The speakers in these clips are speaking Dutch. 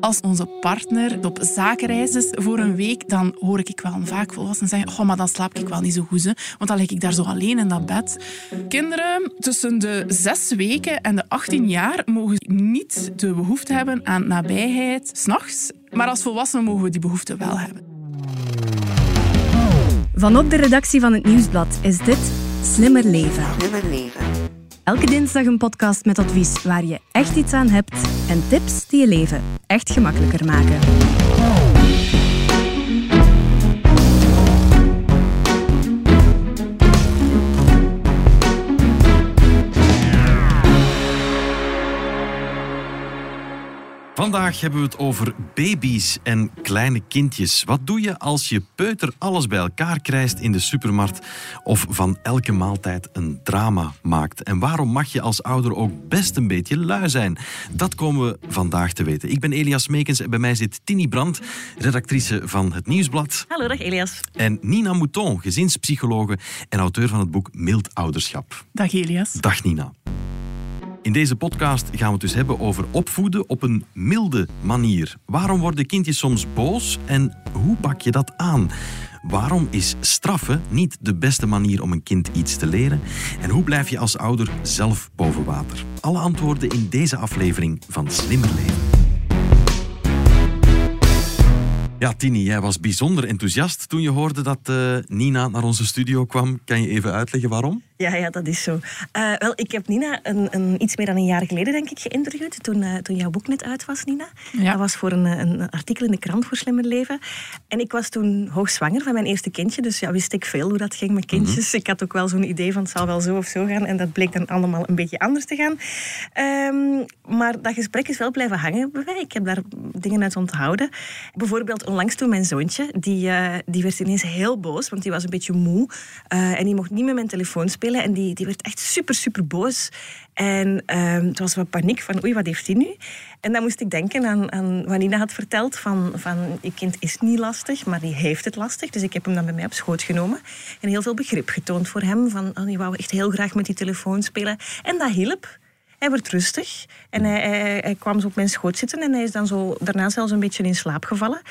Als onze partner op zakenreis is voor een week, dan hoor ik wel vaak volwassenen zeggen oh, maar dan slaap ik wel niet zo goed, hè, want dan lig ik daar zo alleen in dat bed. Kinderen tussen de zes weken en de 18 jaar mogen niet de behoefte hebben aan nabijheid s'nachts, maar als volwassenen mogen we die behoefte wel hebben. Vanop de redactie van het Nieuwsblad is dit Slimmer Leven. Slimmer leven. Elke dinsdag een podcast met advies waar je echt iets aan hebt en tips die je leven echt gemakkelijker maken. Vandaag hebben we het over baby's en kleine kindjes. Wat doe je als je peuter alles bij elkaar krijgt in de supermarkt of van elke maaltijd een drama maakt? En waarom mag je als ouder ook best een beetje lui zijn? Dat komen we vandaag te weten. Ik ben Elias Meekens en bij mij zit Tini Brandt, redactrice van het Nieuwsblad. Hallo, dag Elias. En Nina Mouton, gezinspsychologe en auteur van het boek Mild Ouderschap. Dag Elias. Dag Nina. In deze podcast gaan we het dus hebben over opvoeden op een milde manier. Waarom worden kindjes soms boos en hoe pak je dat aan? Waarom is straffen niet de beste manier om een kind iets te leren? En hoe blijf je als ouder zelf boven water? Alle antwoorden in deze aflevering van Slimmer Leven. Ja, Tini, jij was bijzonder enthousiast toen je hoorde dat uh, Nina naar onze studio kwam. Kan je even uitleggen waarom? Ja, ja, dat is zo. Uh, wel, ik heb Nina een, een, iets meer dan een jaar geleden, denk ik, geïnterviewd. Toen, uh, toen jouw boek net uit was, Nina. Ja. Dat was voor een, een artikel in de krant voor Slimmer Leven. En ik was toen hoogzwanger van mijn eerste kindje. Dus ja, wist ik veel hoe dat ging met kindjes. Mm -hmm. Ik had ook wel zo'n idee van het zal wel zo of zo gaan. En dat bleek dan allemaal een beetje anders te gaan. Um, maar dat gesprek is wel blijven hangen bij mij. Ik heb daar dingen uit onthouden. Bijvoorbeeld onlangs toen mijn zoontje, die, uh, die werd ineens heel boos. Want die was een beetje moe. en die mocht niet met mijn telefoon spelen. En die, die werd echt super, super boos. En um, het was wat paniek van, oei, wat heeft hij nu? En dan moest ik denken aan, aan wat Nina had verteld. Van, van, je kind is niet lastig, maar die heeft het lastig. Dus ik heb hem dan bij mij op schoot genomen. En heel veel begrip getoond voor hem. Van, oh, die wou echt heel graag met die telefoon spelen. En dat hielp. Hij werd rustig en hij, hij, hij, kwam zo op mijn schoot zitten en hij is dan zo daarna zelfs een beetje in slaap gevallen.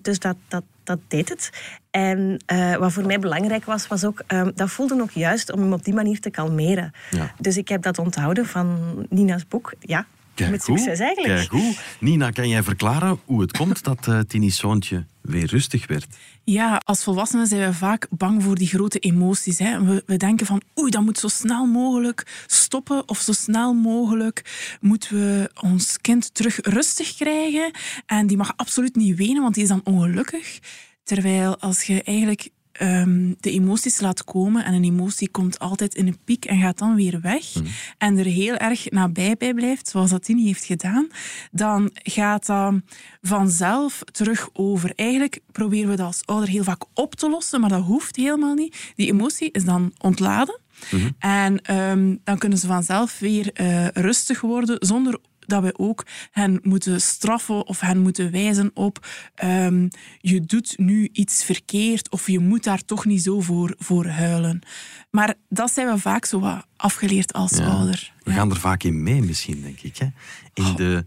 Dus dat, dat, dat deed het. En uh, wat voor mij belangrijk was, was ook, um, dat voelde ook juist om hem op die manier te kalmeren. Ja. Dus ik heb dat onthouden van Nina's boek. Ja, Kijk met goed, succes eigenlijk. Kijk goed. Nina, kan jij verklaren hoe het komt dat uh, Tini's zoontje weer rustig werd? Ja, als volwassenen zijn we vaak bang voor die grote emoties. Hè. We, we denken van, oei, dat moet zo snel mogelijk stoppen of zo snel mogelijk moeten we ons kind terug rustig krijgen. En die mag absoluut niet wenen, want die is dan ongelukkig. Terwijl als je eigenlijk um, de emoties laat komen en een emotie komt altijd in een piek en gaat dan weer weg Mhm. en er heel erg nabij bij blijft, zoals dat Tini heeft gedaan, dan gaat dat vanzelf terug over. Eigenlijk proberen we dat als ouder heel vaak op te lossen, maar dat hoeft helemaal niet. Die emotie is dan ontladen Mhm. en um, dan kunnen ze vanzelf weer uh, rustig worden zonder dat we ook hen moeten straffen of hen moeten wijzen op um, je doet nu iets verkeerd of je moet daar toch niet zo voor, voor huilen. Maar dat zijn we vaak zo wat afgeleerd als Ja. ouder. We Ja. gaan er vaak in mee misschien, denk ik. Hè? In de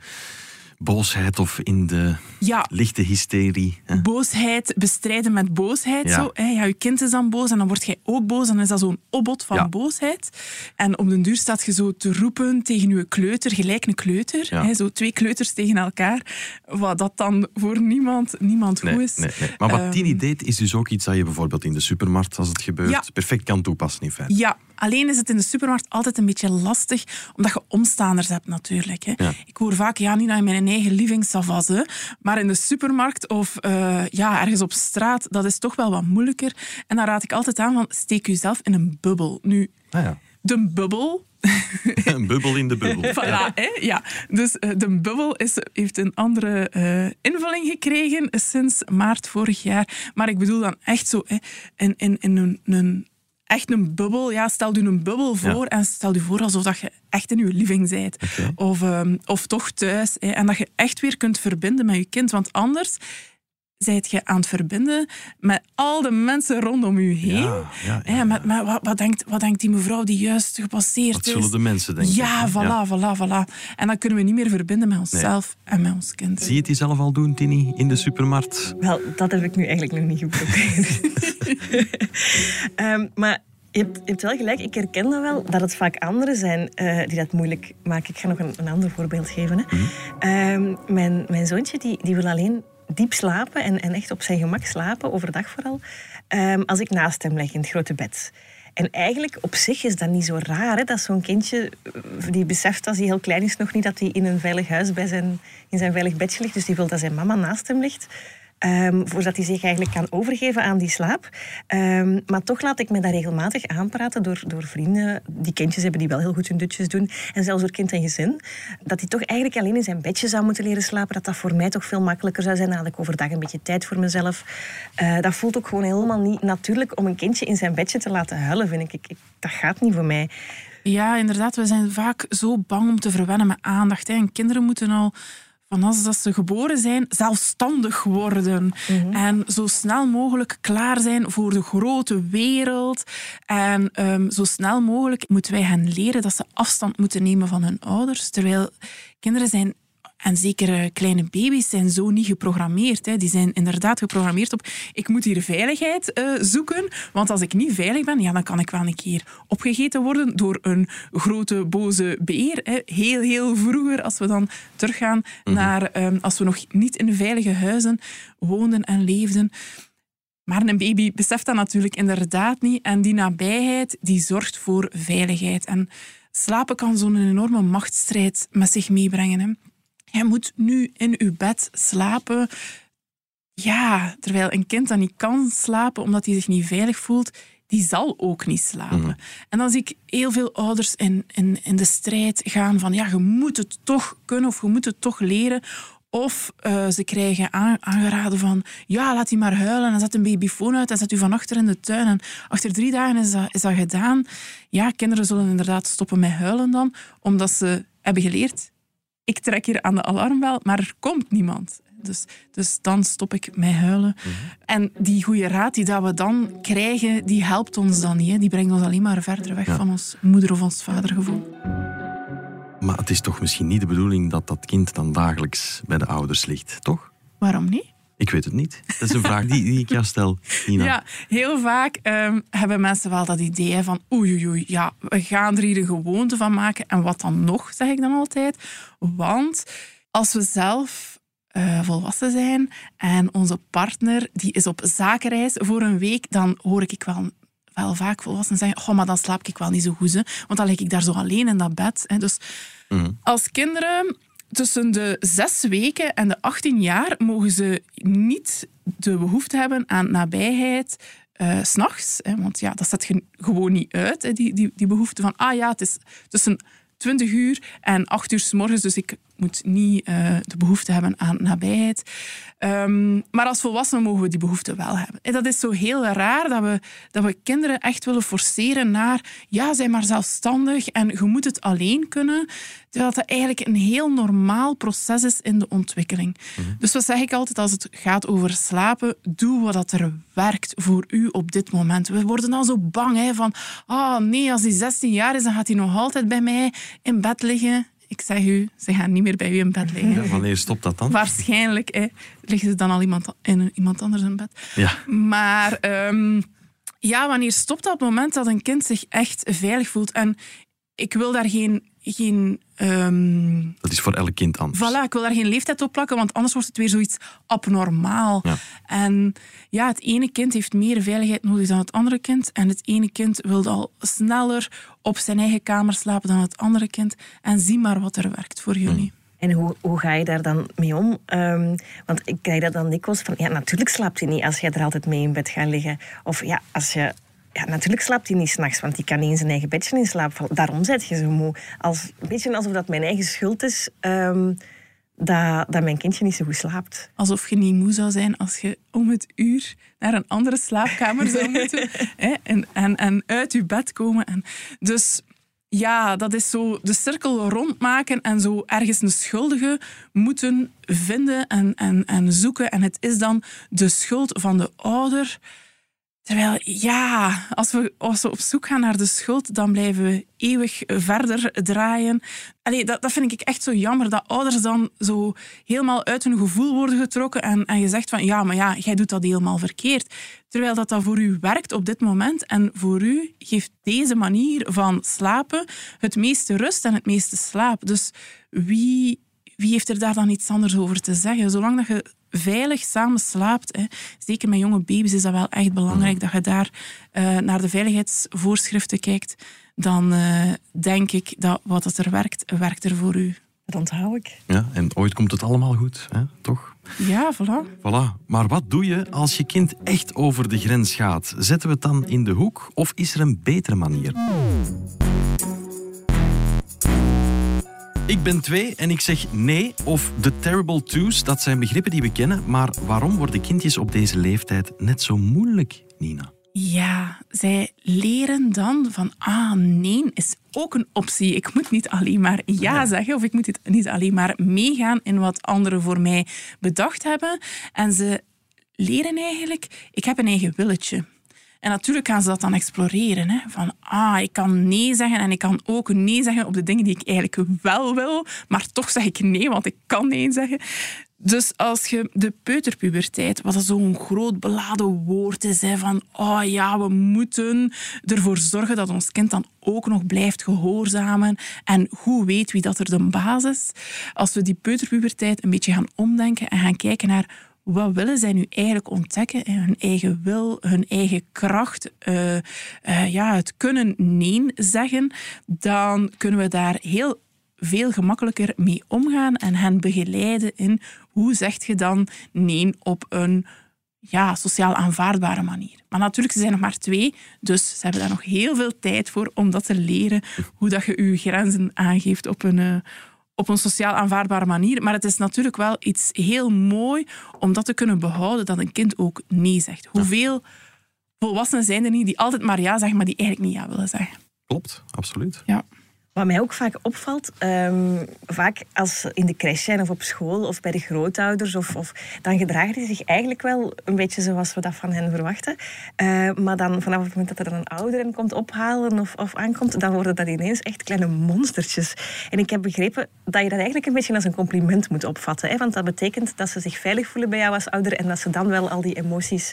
boosheid of in de Ja, lichte hysterie. Hè? boosheid bestrijden met boosheid. Ja. Zo, hè. Ja, je kind is dan boos en dan word jij ook boos. Dan is dat zo'n opbod van Ja. boosheid. En op den duur staat je zo te roepen tegen je kleuter, gelijk een kleuter. Ja. Hè, zo twee kleuters tegen elkaar. Wat dat dan voor niemand, niemand Nee, goed is. nee, nee. Maar wat Ehm, Tini deed, is dus ook iets dat je bijvoorbeeld in de supermarkt, als het gebeurt, perfect kan toepassen in feite. Ja, alleen is het in de supermarkt altijd een beetje lastig, omdat je omstaanders hebt natuurlijk. Hè. Ja. Ik hoor vaak, ja, niet in mijn eigen living, maar in de supermarkt of eh, ja, ergens op straat, dat is toch wel wat moeilijker. En dan raad ik altijd aan van, steek jezelf in een bubbel. Nu, Ah, ja. de bubbel... Een bubbel in de bubbel. Voilà, hè? ja. Dus eh, de bubbel is, heeft een andere eh, invulling gekregen sinds maart vorig jaar. Maar ik bedoel dan echt zo hè, in, in, in een, een, echt een bubbel. Ja, stel je een bubbel voor en stel je voor alsof dat je echt in je living bent. Of, ehm, of toch thuis. Hè, en dat je echt weer kunt verbinden met je kind. Want anders zijt je aan het verbinden met al de mensen rondom u heen. Ja, ja, met, met, wat, wat, denkt, wat denkt die mevrouw die juist gepasseerd Wat is? zullen de mensen denken? Ja, voilà, voilà, voilà. En dan kunnen we niet meer verbinden met onszelf en met ons kind. Zie je het jezelf al doen, Tini, in de supermarkt? Wel, dat heb ik nu eigenlijk nog niet geprobeerd. Ehm, maar je hebt, je hebt wel gelijk, ik herken dat wel, dat het vaak anderen zijn eh, die dat moeilijk maken. Ik ga nog een, een ander voorbeeld geven. Hè. Ehm, mijn, mijn zoontje die, die wil alleen diep slapen en, en echt op zijn gemak slapen, overdag vooral, ehm, als ik naast hem leg in het grote bed. En eigenlijk op zich is dat niet zo raar. Hè? Dat zo'n kindje eh, die beseft als hij heel klein is nog niet dat hij in een veilig huis bij zijn, in zijn veilig bedje ligt. Dus die wil dat zijn mama naast hem ligt. Ehm, voordat hij zich eigenlijk kan overgeven aan die slaap. Ehm, maar toch laat ik me daar regelmatig aanpraten door, door vrienden die kindjes hebben die wel heel goed hun dutjes doen. En zelfs door kind en gezin. Dat hij toch eigenlijk alleen in zijn bedje zou moeten leren slapen. Dat dat voor mij toch veel makkelijker zou zijn. Dan had ik overdag een beetje tijd voor mezelf. Eh, dat voelt ook gewoon helemaal niet natuurlijk om een kindje in zijn bedje te laten huilen, vind ik. ik, ik dat gaat niet voor mij. Ja, inderdaad. We zijn vaak zo bang om te verwennen met aandacht. Hè. En kinderen moeten al van als dat ze geboren zijn, zelfstandig worden. En zo snel mogelijk klaar zijn voor de grote wereld. En ehm, zo snel mogelijk moeten wij hen leren dat ze afstand moeten nemen van hun ouders. Terwijl kinderen zijn en zeker eh, kleine baby's zijn zo niet geprogrammeerd. Hè. Die zijn inderdaad geprogrammeerd op ik moet hier veiligheid eh, zoeken. Want als ik niet veilig ben, ja, dan kan ik wel een keer opgegeten worden door een grote boze beer. Hè. Heel, heel vroeger, als we dan teruggaan naar ehm, als we nog niet in veilige huizen woonden en leefden. Maar een baby beseft dat natuurlijk inderdaad niet. En die nabijheid die zorgt voor veiligheid. En slapen kan zo'n enorme machtsstrijd met zich meebrengen. Hè. Jij moet nu in uw bed slapen. Ja, terwijl een kind dat niet kan slapen omdat hij zich niet veilig voelt, die zal ook niet slapen. En dan zie ik heel veel ouders in, in, in de strijd gaan van ja, je moet het toch kunnen of je moet het toch leren. Of eh, ze krijgen aan- aangeraden van ja, laat hij maar huilen en zet een babyfoon uit en zet u van achter in de tuin. En achter drie dagen is dat, is dat gedaan. Ja, kinderen zullen inderdaad stoppen met huilen dan, omdat ze hebben geleerd ik trek hier aan de alarmbel, maar er komt niemand. Dus, dus dan stop ik met huilen. En die goede raad die dat we dan krijgen, die helpt ons dan niet. Hè. Die brengt ons alleen maar verder weg Ja. van ons moeder- of ons vadergevoel. Maar het is toch misschien niet de bedoeling dat dat kind dan dagelijks bij de ouders ligt, toch? Waarom niet? Ik weet het niet. Dat is een vraag die, die ik jou stel, Nina. Ja, heel vaak ehm, hebben mensen wel dat idee van oei, oei, oei, ja, we gaan er hier een gewoonte van maken. En wat dan nog, zeg ik dan altijd. Want als we zelf eh, volwassen zijn en onze partner die is op zakenreis voor een week, dan hoor ik wel wel vaak volwassenen zeggen, oh, maar dan slaap ik wel niet zo goed, hè, want dan lig ik daar zo alleen in dat bed. Hè. Dus als kinderen tussen de zes weken en de 18 jaar mogen ze niet de behoefte hebben aan nabijheid eh, s s'nachts. Want ja, dat je gewoon niet uit, hè, die, die, die behoefte van, ah ja, het is tussen 20 uur en 8 uur s morgens, dus ik moet niet eh, de behoefte hebben aan nabijheid. Ehm, maar als volwassenen mogen we die behoefte wel hebben. En dat is zo heel raar dat we, dat we kinderen echt willen forceren naar ja, zij maar zelfstandig en je moet het alleen kunnen. Terwijl dat eigenlijk een heel normaal proces is in de ontwikkeling. Dus wat zeg ik altijd als het gaat over slapen? Doe wat dat er werkt voor u op dit moment. We worden dan zo bang hè, van, ah nee, als hij 16 jaar is, dan gaat hij nog altijd bij mij in bed liggen. Ik zeg u, ze gaan niet meer bij u in bed liggen. Ja, wanneer stopt dat dan? Waarschijnlijk hè, liggen ze dan al iemand, in iemand anders in bed. Ja. Maar ehm, ja, wanneer stopt dat moment dat een kind zich echt veilig voelt? En ik wil daar geen... geen ehm, Dat is voor elk kind anders. Voilà, ik wil daar geen leeftijd op plakken, want anders wordt het weer zoiets abnormaal. Ja. En ja, het ene kind heeft meer veiligheid nodig dan het andere kind. En het ene kind wil al sneller op zijn eigen kamer slapen dan het andere kind. En zie maar wat er werkt voor jullie. En hoe, hoe ga je daar dan mee om? Ehm, want ik krijg dat dan dikwijls van... Ja, natuurlijk slaapt hij niet als jij er altijd mee in bed gaat liggen. Of ja, als je... Ja, natuurlijk slaapt hij niet s'nachts, want die kan niet in zijn eigen bedje in slaap vallen. Daarom zit je zo moe. Als, een beetje alsof dat mijn eigen schuld is... ehm, dat, dat mijn kindje niet zo goed slaapt. Alsof je niet moe zou zijn als je om het uur naar een andere slaapkamer zou moeten. hè, en, en, en uit je bed komen. En dus Ja, dat is zo de cirkel rondmaken en zo ergens een schuldige moeten vinden en, en, en zoeken. En het is dan de schuld van de ouder. Terwijl, ja, als we, als we op zoek gaan naar de schuld, dan blijven we eeuwig verder draaien. Allee, dat, dat vind ik echt zo jammer, dat ouders dan zo helemaal uit hun gevoel worden getrokken en, en je zegt van, ja, maar ja, jij doet dat helemaal verkeerd. Terwijl dat, dat voor u werkt op dit moment en voor u geeft deze manier van slapen het meeste rust en het meeste slaap. Dus wie, wie heeft er daar dan iets anders over te zeggen? Zolang dat je veilig samen slaapt. Hè. Zeker met jonge baby's is dat wel echt belangrijk dat je daar uh, naar de veiligheidsvoorschriften kijkt. Dan uh, denk ik dat wat het er werkt, werkt er voor u. Dat onthoud ik. Ja, en ooit komt het allemaal goed, hè? toch? Ja, voilà. Voilà. Maar wat doe je als je kind echt over de grens gaat? Zetten we het dan in de hoek of is er een betere manier? Ik ben twee en ik zeg nee of the terrible twos. Dat zijn begrippen die we kennen. Maar waarom worden kindjes op deze leeftijd net zo moeilijk, Nina? Ja, zij leren dan van, ah nee is ook een optie. Ik moet niet alleen maar ja zeggen of ik moet niet alleen maar meegaan in wat anderen voor mij bedacht hebben. En ze leren eigenlijk, ik heb een eigen willetje. En natuurlijk gaan ze dat dan exploreren. Hè? Van, ah, ik kan nee zeggen en ik kan ook nee zeggen op de dingen die ik eigenlijk wel wil, maar toch zeg ik nee, want ik kan nee zeggen. Dus als je de peuterpuberteit, wat zo'n groot beladen woord is, hè, van oh ja, we moeten ervoor zorgen dat ons kind dan ook nog blijft gehoorzamen. En hoe weet wie dat er de basis? Als we die peuterpuberteit een beetje gaan omdenken en gaan kijken naar wat willen zij nu eigenlijk ontdekken? Hun eigen wil, hun eigen kracht, uh, uh, ja, het kunnen nee zeggen, dan kunnen we daar heel veel gemakkelijker mee omgaan en hen begeleiden in hoe zeg je dan nee op een ja, sociaal aanvaardbare manier. Maar natuurlijk, ze zijn nog maar twee, dus ze hebben daar nog heel veel tijd voor om dat te leren, hoe dat je je grenzen aangeeft op een, uh, op een sociaal aanvaardbare manier. Maar het is natuurlijk wel iets heel mooi om dat te kunnen behouden, dat een kind ook nee zegt. Hoeveel volwassenen zijn er niet die altijd maar ja zeggen, maar die eigenlijk niet ja willen zeggen? Klopt, absoluut. Ja. Wat mij ook vaak opvalt, um, vaak als ze in de crash zijn of op school of bij de grootouders, of, of, dan gedragen die zich eigenlijk wel een beetje zoals we dat van hen verwachten. Uh, maar dan vanaf het moment dat er een ouder hen komt ophalen of, of aankomt, dan worden dat ineens echt kleine monstertjes. En ik heb begrepen dat je dat eigenlijk een beetje als een compliment moet opvatten. Hè? Want dat betekent dat ze zich veilig voelen bij jou als ouder en dat ze dan wel al die emoties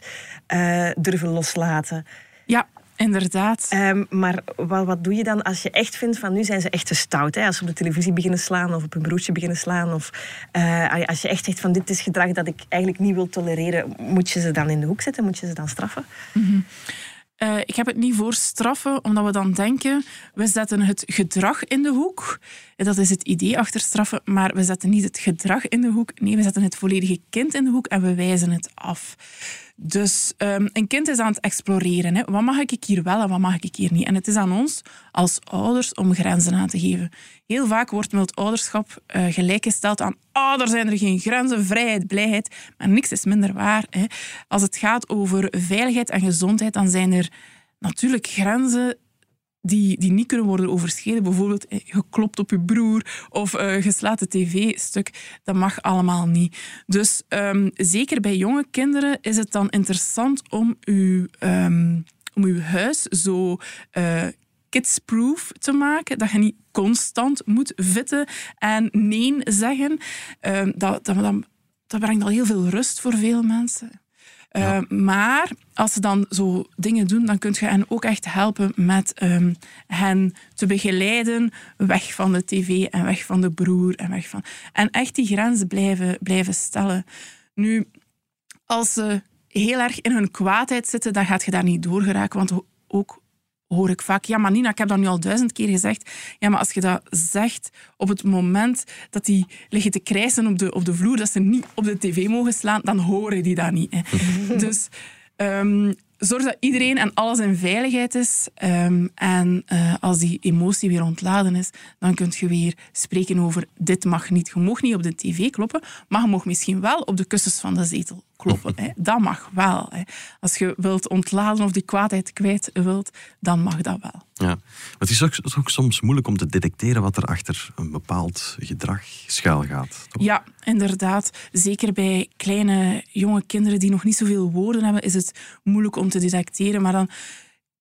uh, durven loslaten. Ja, Inderdaad. Um, maar wat, wat doe je dan als je echt vindt van nu zijn ze echt te stout? Hè? Als ze op de televisie beginnen slaan of op hun broertje beginnen slaan. Of uh, als je echt zegt van dit is gedrag dat ik eigenlijk niet wil tolereren. Moet je ze dan in de hoek zetten? Moet je ze dan straffen? Mm -hmm. Uh, ik heb het niet voor straffen, omdat we dan denken, we zetten het gedrag in de hoek. Dat is het idee achter straffen, maar we zetten niet het gedrag in de hoek. Nee, we zetten het volledige kind in de hoek en we wijzen het af. Dus um, een kind is aan het exploreren. Hè. Wat mag ik hier wel en wat mag ik hier niet? En het is aan ons als ouders om grenzen aan te geven. Heel vaak wordt het ouderschap uh, gelijkgesteld aan oh, er zijn er geen grenzen, vrijheid, blijheid. Maar niks is minder waar. Hè. Als het gaat over veiligheid en gezondheid, dan zijn er natuurlijk grenzen die, die niet kunnen worden overschreden. Bijvoorbeeld eh, geklopt op je broer of uh, de tv-stuk. Dat mag allemaal niet. Dus um, zeker bij jonge kinderen is het dan interessant om uw, um, om uw huis zo uh, kidsproof te maken. Dat je niet constant moet vitten en nee zeggen. Dat, dat, dat, dat brengt al heel veel rust voor veel mensen. Uh, maar als ze dan zo dingen doen, dan kun je hen ook echt helpen met um, hen te begeleiden weg van de tv en weg van de broer en weg van... En echt die grenzen blijven, blijven stellen. Nu, als ze heel erg in hun kwaadheid zitten, dan gaat je daar niet door geraken, want ook hoor ik vaak, ja, maar Nina, ik heb dat nu al duizend keer gezegd. Ja, maar als je dat zegt op het moment dat die liggen te krijsen op de, op de vloer, dat ze niet op de tv mogen slaan, dan horen die dat niet. Hè. dus um, zorg dat iedereen en alles in veiligheid is. Um, en uh, als die emotie weer ontladen is, dan kun je weer spreken over dit mag niet. Je mag niet op de tv kloppen, maar je mag misschien wel op de kussens van de zetel kloppen. Hè. Dat mag wel. Hè. Als je wilt ontladen of die kwaadheid kwijt wilt, dan mag dat wel. Ja. Maar het is ook, ook soms moeilijk om te detecteren wat er achter een bepaald gedrag schuil gaat. toch? Ja, inderdaad. Zeker bij kleine jonge kinderen die nog niet zoveel woorden hebben, is het moeilijk om te detecteren. Maar dan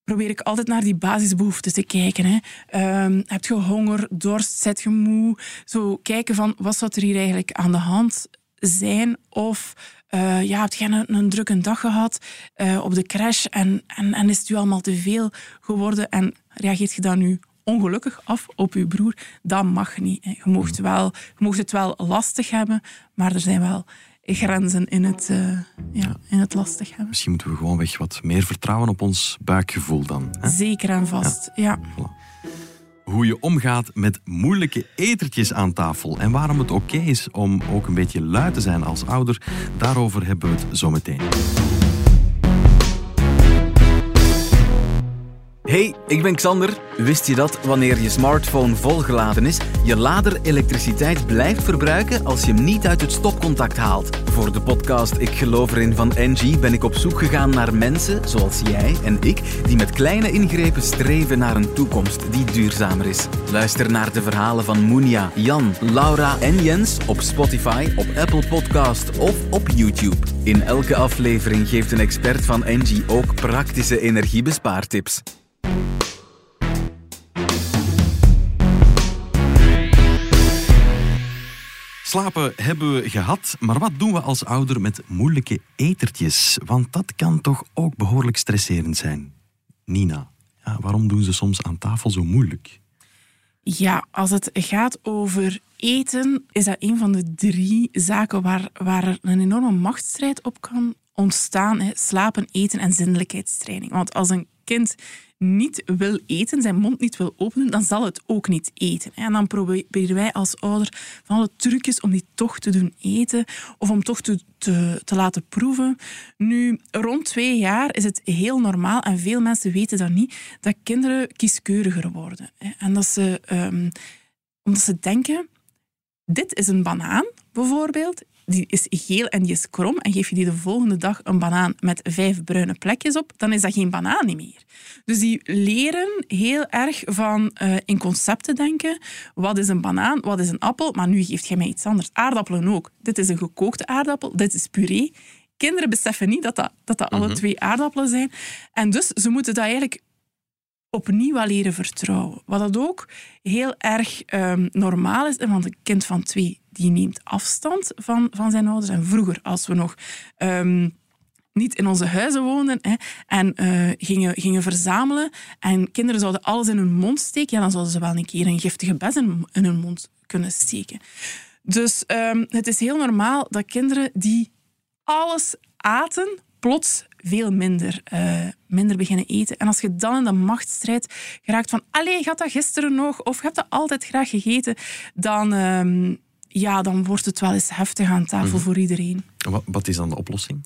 probeer ik altijd naar die basisbehoeften te kijken. Hè. Ehm, heb je honger, dorst, zit je moe? Zo kijken van, wat zou er hier eigenlijk aan de hand zijn? Of eh, ja, heb je een, een drukke dag gehad eh, op de crash en, en, en is het u allemaal te veel geworden? En reageert je dan nu ongelukkig af op je broer? Dat mag niet. hè. Je mocht, wel, je mocht het wel lastig hebben, maar er zijn wel grenzen in het, eh, ja, in het lastig hebben. Misschien moeten we gewoonweg wat meer vertrouwen op ons buikgevoel dan. Hè? Zeker en vast, ja. Hoe je omgaat met moeilijke etertjes aan tafel en waarom het oké is om ook een beetje lui te zijn als ouder, daarover hebben we het zo meteen. Hey, ik ben Xander. Wist je dat wanneer je smartphone volgeladen is, je lader elektriciteit blijft verbruiken als je hem niet uit het stopcontact haalt? Voor de podcast Ik geloof erin van Engie ben ik op zoek gegaan naar mensen zoals jij en ik die met kleine ingrepen streven naar een toekomst die duurzamer is. Luister naar de verhalen van Moenia, Jan, Laura en Jens op Spotify, op Apple Podcast of op YouTube. In elke aflevering geeft een expert van Engie ook praktische energiebespaartips. Slapen hebben we gehad, maar wat doen we als ouder met moeilijke etertjes? Want dat kan toch ook behoorlijk stresserend zijn. Nina, ja, waarom doen ze soms aan tafel zo moeilijk? Ja, als het gaat over eten, is dat een van de drie zaken waar, waar er een enorme machtsstrijd op kan ontstaan. Hè. Slapen, eten en zindelijkheidstraining. Want als een kind niet wil eten, zijn mond niet wil openen, dan zal het ook niet eten. En dan proberen wij als ouder van alle trucjes om die toch te doen eten of om toch te, te, te laten proeven. Nu, rond twee jaar is het heel normaal, en veel mensen weten dat niet, dat kinderen kieskeuriger worden. En dat ze, ehm, omdat ze denken, dit is een banaan, bijvoorbeeld, die is geel en die is krom en geef je die de volgende dag een banaan met vijf bruine plekjes op, dan is dat geen banaan meer. Dus die leren heel erg van eh, in concepten denken. Wat is een banaan, wat is een appel? Maar nu geeft jij mij iets anders. Aardappelen ook. Dit is een gekookte aardappel, dit is puree. Kinderen beseffen niet dat dat, dat, dat alle twee aardappelen zijn. En dus ze moeten dat eigenlijk opnieuw wel leren vertrouwen. Wat dat ook heel erg ehm, normaal is, want een kind van twee die neemt afstand van, van zijn ouders. En vroeger, als we nog ehm, niet in onze huizen woonden hè, en eh, gingen, gingen verzamelen en kinderen zouden alles in hun mond steken, ja, dan zouden ze wel een keer een giftige bes in, hun mond kunnen steken. Dus ehm, het is heel normaal dat kinderen die alles aten, plots veel minder, eh, minder beginnen eten. En als je dan in de machtsstrijd geraakt van allee, gaat dat gisteren nog? Of je hebt dat altijd graag gegeten? Dan, ehm, ja, dan wordt het wel eens heftig aan tafel voor iedereen. Wat, wat is dan de oplossing?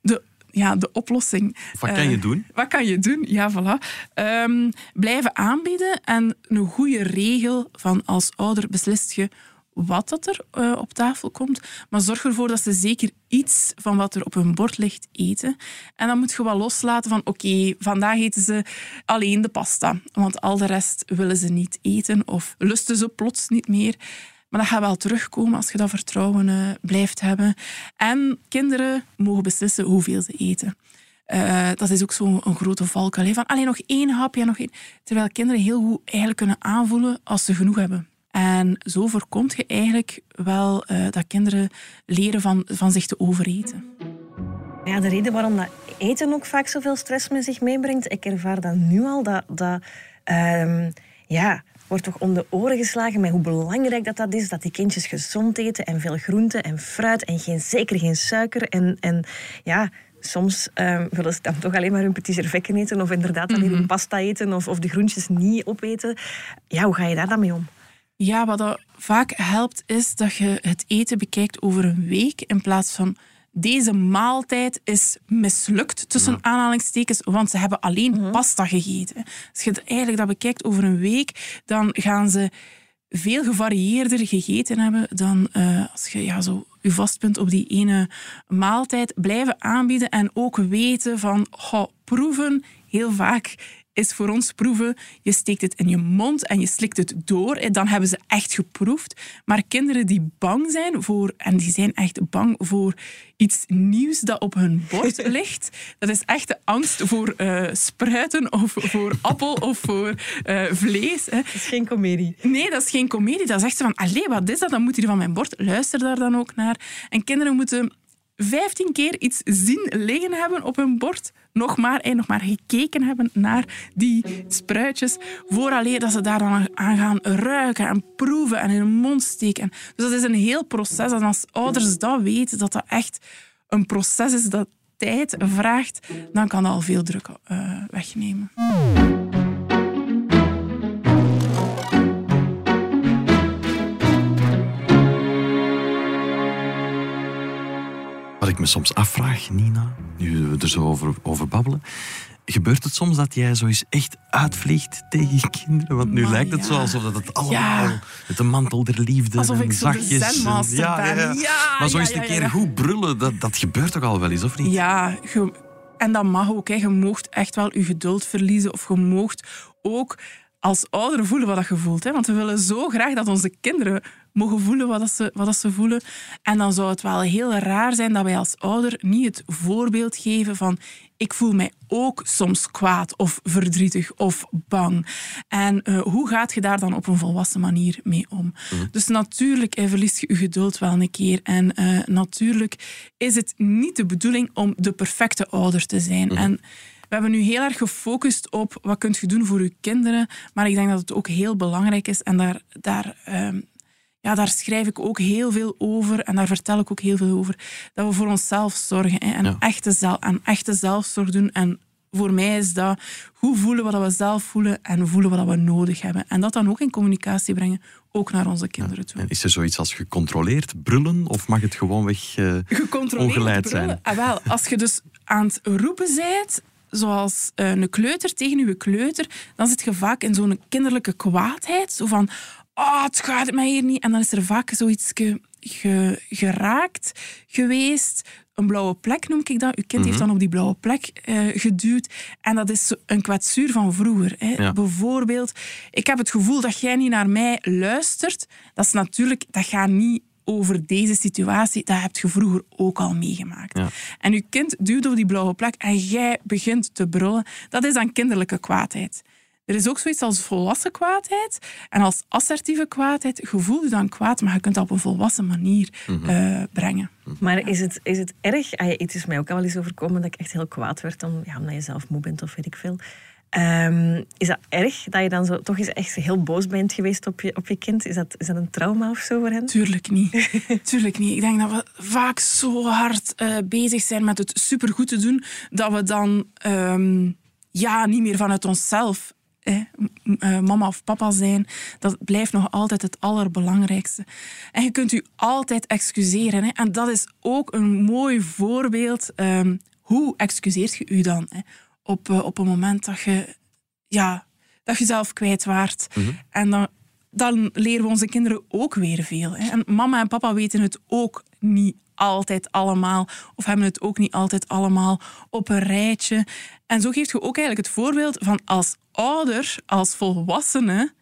De, ja, de oplossing. Wat kan je Eh, doen? Wat kan je doen? Ja, voilà. Ehm, blijven aanbieden en een goede regel van als ouder beslist je wat dat er eh, op tafel komt, maar zorg ervoor dat ze zeker iets van wat er op hun bord ligt eten. En dan moet je wel loslaten van oké, vandaag eten ze alleen de pasta, want al de rest willen ze niet eten of lusten ze plots niet meer. Maar dat gaat wel terugkomen als je dat vertrouwen eh, blijft hebben. En kinderen mogen beslissen hoeveel ze eten. Eh, dat is ook zo'n grote valkuil. Van alleen nog één hapje, nog één. Terwijl kinderen heel goed eigenlijk kunnen aanvoelen als ze genoeg hebben. En zo voorkomt je eigenlijk wel eh, dat kinderen leren van, van zich te overeten. Ja, de reden waarom dat eten ook vaak zoveel stress met zich meebrengt, ik ervaar dat nu al, dat, dat ehm, ja, wordt toch om de oren geslagen met hoe belangrijk dat, dat is, dat die kindjes gezond eten en veel groente en fruit en geen, zeker geen suiker. En, en ja, soms ehm, willen ze dan toch alleen maar hun petit servetten eten of inderdaad alleen hun pasta eten of, of de groentjes niet opeten. Ja, hoe ga je daar dan mee om? Ja, wat dat vaak helpt is dat je het eten bekijkt over een week in plaats van deze maaltijd is mislukt tussen aanhalingstekens, want ze hebben alleen pasta gegeten. Als je het eigenlijk dat bekijkt over een week, dan gaan ze veel gevarieerder gegeten hebben dan uh, als je ja, zo je vastpunt op die ene maaltijd. Blijven aanbieden en ook weten van oh, proeven heel vaak is voor ons proeven. Je steekt het in je mond en je slikt het door. Dan hebben ze echt geproefd. Maar kinderen die bang zijn voor, en die zijn echt bang voor iets nieuws dat op hun bord ligt, dat is echt de angst voor uh, spruiten of voor appel of voor uh, vlees. Hè. Dat is geen komedie. Nee, dat is geen komedie. Dat is echt zo van, allee, wat is dat? Dan moet hier van mijn bord. Luister daar dan ook naar. En kinderen moeten 15 keer iets zien liggen hebben op hun bord, nog maar, en nog maar gekeken hebben naar die spruitjes, vooraleer dat ze daar dan aan gaan ruiken en proeven en in hun mond steken. Dus dat is een heel proces. En als ouders dat weten, dat dat echt een proces is dat tijd vraagt, dan kan dat al veel druk uh, wegnemen. Wat ik me soms afvraag, Nina, nu we er zo over, over babbelen. Gebeurt het soms dat jij zo eens echt uitvliegt tegen je kinderen? Want nu lijkt het zo alsof dat het allemaal ja. met de mantel der liefde alsof en zachtjes... En, ja, ja, ja, maar zo eens een keer goed brullen, dat, dat gebeurt toch al wel eens, of niet? Ja, en dat mag ook. Hè. Je moogt echt wel je geduld verliezen of je moogt ook als ouder voelen wat je voelt. Hè? Want we willen zo graag dat onze kinderen mogen voelen wat, ze, wat ze voelen. En dan zou het wel heel raar zijn dat wij als ouder niet het voorbeeld geven van ik voel mij ook soms kwaad of verdrietig of bang. En uh, hoe gaat je daar dan op een volwassen manier mee om? Mhm. Dus natuurlijk eh, verliest je je geduld wel een keer. En uh, natuurlijk is het niet de bedoeling om de perfecte ouder te zijn. Mhm. En we hebben nu heel erg gefocust op wat kunt je doen voor je kinderen. Maar ik denk dat het ook heel belangrijk is. En daar, daar, um, ja, daar schrijf ik ook heel veel over. En daar vertel ik ook heel veel over. Dat we voor onszelf zorgen. Hè, en, echte zelf, en echte zelfzorg doen. En voor mij is dat hoe voelen wat we zelf voelen en voelen wat we nodig hebben. En dat dan ook in communicatie brengen, ook naar onze kinderen toe. En is er zoiets als gecontroleerd brullen of mag het gewoonweg uh, ongeleid zijn? Ah, wel, als je dus aan het roepen bent zoals eh, een kleuter tegen uw kleuter, dan zit je vaak in zo'n kinderlijke kwaadheid. Zo van, oh, het gaat mij hier niet. En dan is er vaak zoiets ge, geraakt geweest. Een blauwe plek noem ik dat. Uw kind heeft mhm. dan op die blauwe plek uh, geduwd. En dat is een kwetsuur van vroeger. Hè. Bijvoorbeeld, ik heb het gevoel dat jij niet naar mij luistert. Dat is natuurlijk, dat gaat niet over deze situatie, dat heb je vroeger ook al meegemaakt. En je kind duwt op die blauwe plek en jij begint te brullen. Dat is dan kinderlijke kwaadheid. Er is ook zoiets als volwassen kwaadheid. En als assertieve kwaadheid, je voelt je dan kwaad, maar je kunt dat op een volwassen manier mhm. eh, brengen. Maar is het, is het erg? Ah, het is mij ook al wel eens overkomen dat ik echt heel kwaad werd, dan, ja, omdat je zelf moe bent of weet ik veel. Um, is dat erg dat je dan zo toch eens echt heel boos bent geweest op je, op je kind? Is dat, is dat een trauma of zo voor hen? Tuurlijk niet. Tuurlijk niet. Ik denk dat we vaak zo hard uh, bezig zijn met het supergoed te doen, dat we dan um, ja, niet meer vanuit onszelf eh, mama of papa zijn, dat blijft nog altijd het allerbelangrijkste. En je kunt u altijd excuseren. Hè. En dat is ook een mooi voorbeeld. Um, hoe excuseert je u dan? Hè? Op, uh, op een moment dat je, ja, dat je zelf kwijt waart. Mhm. En dan, dan leren we onze kinderen ook weer veel. Hè. En mama en papa weten het ook niet altijd allemaal, of hebben het ook niet altijd allemaal op een rijtje. En zo geeft je ook eigenlijk het voorbeeld van als ouder, als volwassene,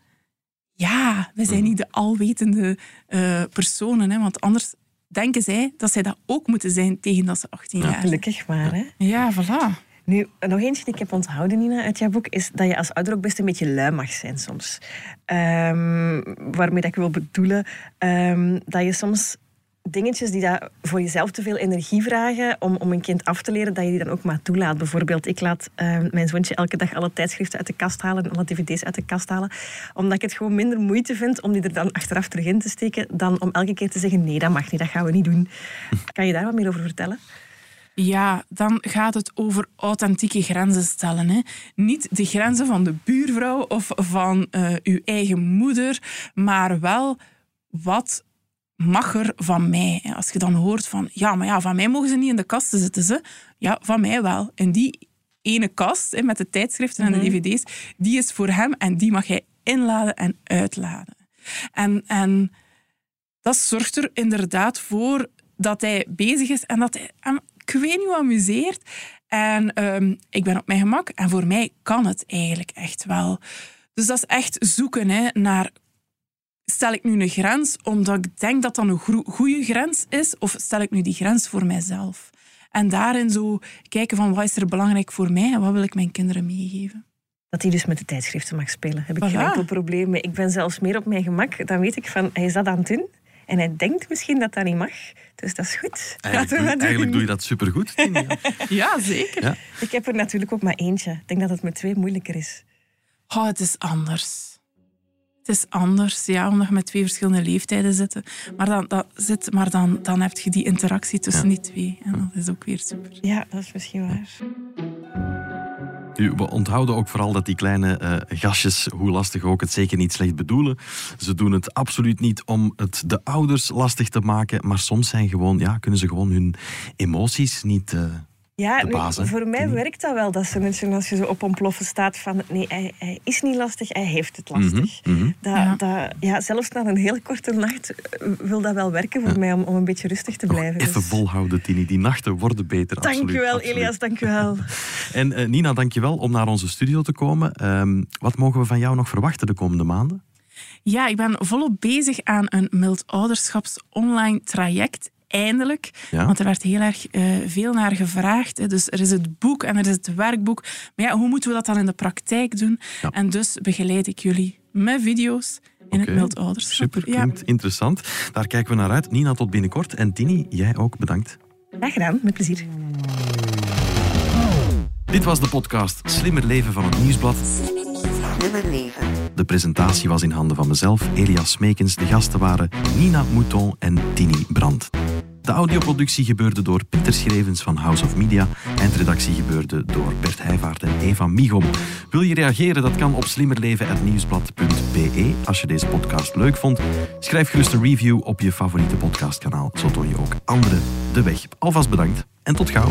ja, we zijn mhm. niet de alwetende uh, personen, hè, want anders denken zij dat zij dat ook moeten zijn tegen dat ze 18 jaar zijn. Gelukkig maar, hè? Ja, voilà. Nu, nog eentje die ik heb onthouden, Nina, uit jouw boek, is dat je als ouder ook best een beetje lui mag zijn soms. Um, waarmee dat ik wil bedoelen um, dat je soms dingetjes die dat voor jezelf te veel energie vragen om, om een kind af te leren, dat je die dan ook maar toelaat. Bijvoorbeeld, ik laat um, mijn zoontje elke dag alle tijdschriften uit de kast halen en alle dvd's uit de kast halen, omdat ik het gewoon minder moeite vind om die er dan achteraf terug in te steken, dan om elke keer te zeggen, nee, dat mag niet, dat gaan we niet doen. Kan je daar wat meer over vertellen? Ja, dan gaat het over authentieke grenzen stellen. Hè. Niet de grenzen van de buurvrouw of van uh, uw eigen moeder, maar wel wat mag er van mij. Als je dan hoort van, ja, maar ja, van mij mogen ze niet in de kasten zitten. Ze. Ja, van mij wel. In die ene kast met de tijdschriften en de mhm. dvd's, die is voor hem en die mag hij inladen en uitladen. En, en dat zorgt er inderdaad voor dat hij bezig is en dat hij ik weet niet, amuseert. En ehm, ik ben op mijn gemak en voor mij kan het eigenlijk echt wel. Dus dat is echt zoeken hè, naar stel ik nu een grens omdat ik denk dat dat een goede grens is, of stel ik nu die grens voor mijzelf? En daarin zo kijken van wat is er belangrijk voor mij en wat wil ik mijn kinderen meegeven. Dat hij dus met de tijdschriften mag spelen, heb ik geen enkel probleem mee. Ik ben zelfs meer op mijn gemak. Dan weet ik van, hij is dat aan het doen. En hij denkt misschien dat dat niet mag. Dus dat is goed. Eigenlijk, doe, eigenlijk doe je dat supergoed. Ja. ja, zeker. Ja. Ik heb er natuurlijk ook maar eentje. Ik denk dat het met twee moeilijker is. Oh, het is anders. Het is anders, ja, omdat je met twee verschillende leeftijden zit. Maar dan, dat zit, maar dan, dan heb je die interactie tussen die twee. En dat is ook weer super. Ja, dat is misschien waar. We onthouden ook vooral dat die kleine uh, gastjes, hoe lastig ook, het zeker niet slecht bedoelen. Ze doen het absoluut niet om het de ouders lastig te maken, maar soms zijn gewoon, ja, kunnen ze gewoon hun emoties niet... Uh, ja, voor mij werkt dat wel. Dat ze als je zo op ontploffen staat van nee, hij, hij is niet lastig, hij heeft het lastig. Mhm, mhm. Dat, ja. Dat, ja, zelfs na een heel korte nacht eh, wil dat wel werken voor mij om, om een beetje rustig te blijven. Even dus. volhouden, Tini. Die nachten worden beter. Dank je wel, Elias. Dank je wel. en uh, Nina, dank je wel om naar onze studio te komen. Ehm, wat mogen we van jou nog verwachten de komende maanden? Ja, ik ben volop bezig aan een mild ouderschaps online traject eindelijk. Want er werd heel erg uh, veel naar gevraagd. Hè. Dus er is het boek en er is het werkboek. Maar ja, hoe moeten we dat dan in de praktijk doen? En dus begeleid ik jullie met video's in het mild ouderschap. Super, klinkt interessant. Daar kijken we naar uit. Nina, tot binnenkort. En Tini, jij ook bedankt. Graag gedaan, met plezier. Dit was de podcast Slimmer Leven van het Nieuwsblad. Slimmer Leven. De presentatie was in handen van mezelf, Elias Smekens. De gasten waren Nina Mouton en Tini Brandt. De audioproductie gebeurde door Pieter Schrevens van House of Media. Eindredactie gebeurde door Bert Heijvaart en Eva Migom. Wil je reageren? Dat kan op slimmerleven.nieuwsblad.be. Als je deze podcast leuk vond, schrijf gerust een review op je favoriete podcastkanaal. Zo toon je ook anderen de weg. Alvast bedankt en tot gauw.